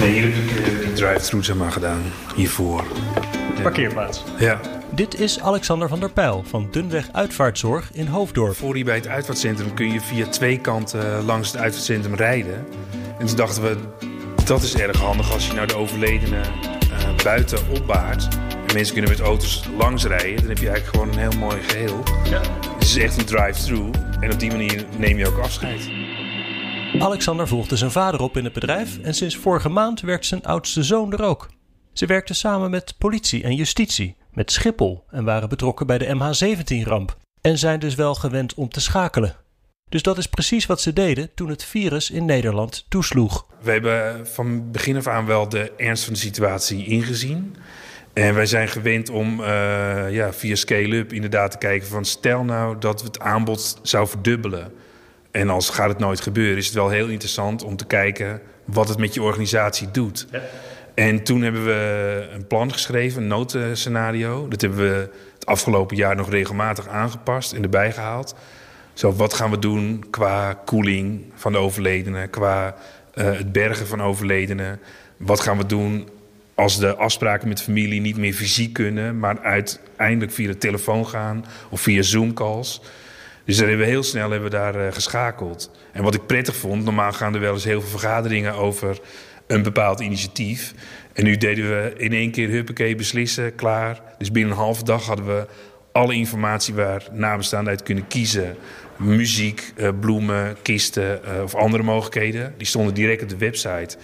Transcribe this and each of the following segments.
Nee, hier heb ik uh, die drive-thru zeg maar gedaan. Hiervoor. Parkeerplaats. Ja. Dit is Alexander van der Pijl van Dunweg Uitvaartzorg in Hoofddorp. Voor hier bij het uitvaartcentrum kun je via twee kanten langs het uitvaartcentrum rijden. En toen dachten we, dat is erg handig als je nou de overledene uh, buiten opbaart. En mensen kunnen met auto's langs rijden. Dan heb je eigenlijk gewoon een heel mooi geheel. Ja. Het is echt een drive-thru. En op die manier neem je ook afscheid. Alexander volgde zijn vader op in het bedrijf en sinds vorige maand werkt zijn oudste zoon er ook. Ze werkten samen met politie en justitie, met Schiphol en waren betrokken bij de MH17-ramp. En zijn dus wel gewend om te schakelen. Dus dat is precies wat ze deden toen het virus in Nederland toesloeg. We hebben van begin af aan wel de ernst van de situatie ingezien. En wij zijn gewend om uh, ja, via scale-up inderdaad te kijken van... stel nou dat het aanbod zou verdubbelen. En als gaat het nooit gebeuren, is het wel heel interessant om te kijken wat het met je organisatie doet. Ja. En toen hebben we een plan geschreven, een noodscenario. Dat hebben we het afgelopen jaar nog regelmatig aangepast en erbij gehaald. Zo, wat gaan we doen qua koeling van de overledenen, qua uh, het bergen van overledenen? Wat gaan we doen als de afspraken met familie niet meer fysiek kunnen, maar uiteindelijk via de telefoon gaan of via Zoom-calls? Dus daar hebben we heel snel hebben we daar uh, geschakeld. En wat ik prettig vond, normaal gaan er wel eens heel veel vergaderingen over een bepaald initiatief. En nu deden we in één keer huppakee beslissen, klaar. Dus binnen een halve dag hadden we alle informatie waar nabestaanden uit kunnen kiezen. Muziek, uh, bloemen, kisten uh, of andere mogelijkheden. Die stonden direct op de website.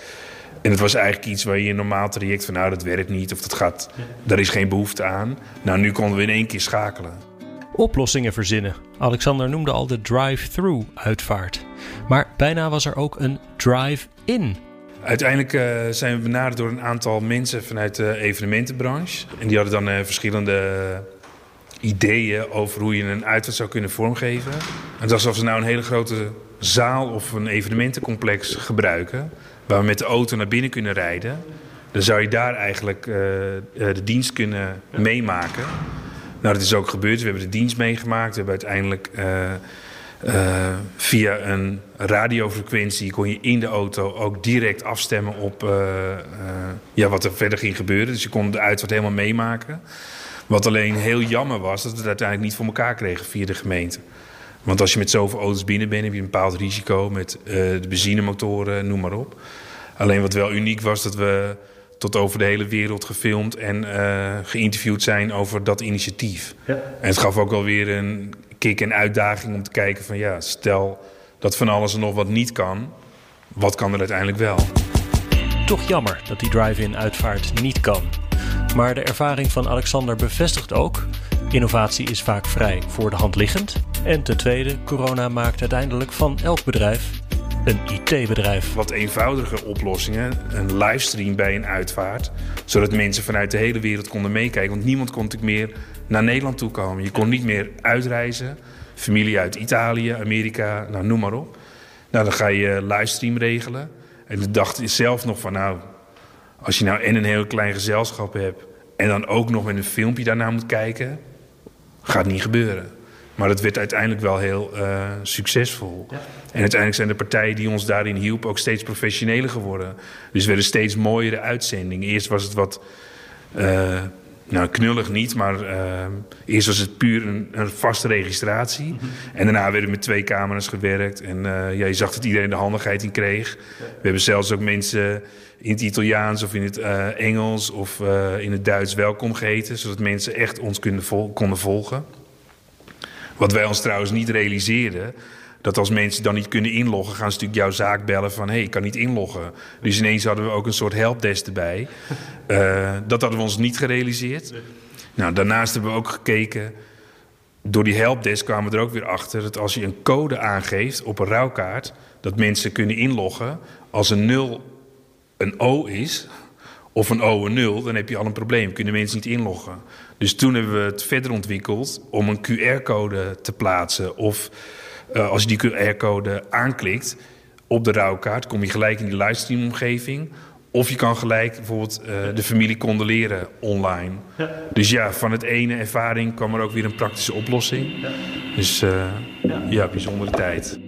En het was eigenlijk iets waar je een normaal traject van nou dat werkt niet of dat gaat, daar is geen behoefte aan. Nou, nu konden we in één keer schakelen oplossingen verzinnen. Alexander noemde al de drive-through uitvaart. Maar bijna was er ook een drive-in. Uiteindelijk uh, zijn we benaderd door een aantal mensen vanuit de evenementenbranche. En die hadden dan uh, verschillende ideeën over hoe je een uitvaart zou kunnen vormgeven. Het was alsof ze nou een hele grote zaal of een evenementencomplex gebruiken. Waar we met de auto naar binnen kunnen rijden. Dan zou je daar eigenlijk uh, de dienst kunnen meemaken. Nou, dat is ook gebeurd. We hebben de dienst meegemaakt. We hebben uiteindelijk uh, uh, via een radiofrequentie kon je in de auto ook direct afstemmen op uh, ja, wat er verder ging gebeuren. Dus je kon de uitvaart helemaal meemaken. Wat alleen heel jammer was, dat we het uiteindelijk niet voor elkaar kregen via de gemeente. Want als je met zoveel auto's binnen bent, heb je een bepaald risico met de benzinemotoren, noem maar op. Alleen wat wel uniek was, dat we tot over de hele wereld gefilmd en uh, geïnterviewd zijn over dat initiatief. Ja. En het gaf ook wel weer een kick en uitdaging om te kijken van ja, stel dat van alles en nog wat niet kan, wat kan er uiteindelijk wel? Toch jammer dat die drive-in uitvaart niet kan. Maar de ervaring van Alexander bevestigt ook: innovatie is vaak vrij voor de hand liggend. En ten tweede, corona maakt uiteindelijk van elk bedrijf een IT-bedrijf. Wat eenvoudige oplossingen. Een livestream bij een uitvaart. Zodat mensen vanuit de hele wereld konden meekijken. Want niemand kon natuurlijk meer naar Nederland toe komen. Je kon niet meer uitreizen. Familie uit Italië, Amerika, nou, noem maar op. Nou, dan ga je livestream regelen. En de dacht zelf nog van, nou, als je nou en een heel klein gezelschap hebt... en dan ook nog met een filmpje daarna moet kijken... gaat niet gebeuren. Maar het werd uiteindelijk wel heel uh, succesvol. Ja. En uiteindelijk zijn de partijen die ons daarin hielpen ook steeds professioneler geworden. Dus werden steeds mooiere uitzendingen. Eerst was het wat. Uh, nou, knullig niet, maar uh, eerst was het puur een, een vaste registratie. Mm -hmm. En daarna werden met twee camera's gewerkt. En ja, je zag dat iedereen de handigheid in kreeg. We hebben zelfs ook mensen in het Italiaans of in het Engels of in het Duits welkom geheten. Zodat mensen echt ons vol konden volgen. Wat wij ons trouwens niet realiseerden. Dat als mensen dan niet kunnen inloggen, gaan ze natuurlijk jouw zaak bellen van hé, hey, ik kan niet inloggen. Dus ineens hadden we ook een soort helpdesk erbij. Uh, dat hadden we ons niet gerealiseerd. Nou, daarnaast hebben we ook gekeken. Door die helpdesk kwamen we er ook weer achter dat als je een code aangeeft op een rouwkaart, dat mensen kunnen inloggen. Als een 0 een O is, of een O een 0, dan heb je al een probleem. Kunnen mensen niet inloggen. Dus toen hebben we het verder ontwikkeld om een QR-code te plaatsen. Of uh, als je die QR-code aanklikt op de rouwkaart, kom je gelijk in die livestream-omgeving. Of je kan gelijk bijvoorbeeld uh, de familie condoleren online. Ja. Dus ja, van het ene ervaring kwam er ook weer een praktische oplossing. Ja. Dus uh, ja. ja, bijzondere tijd.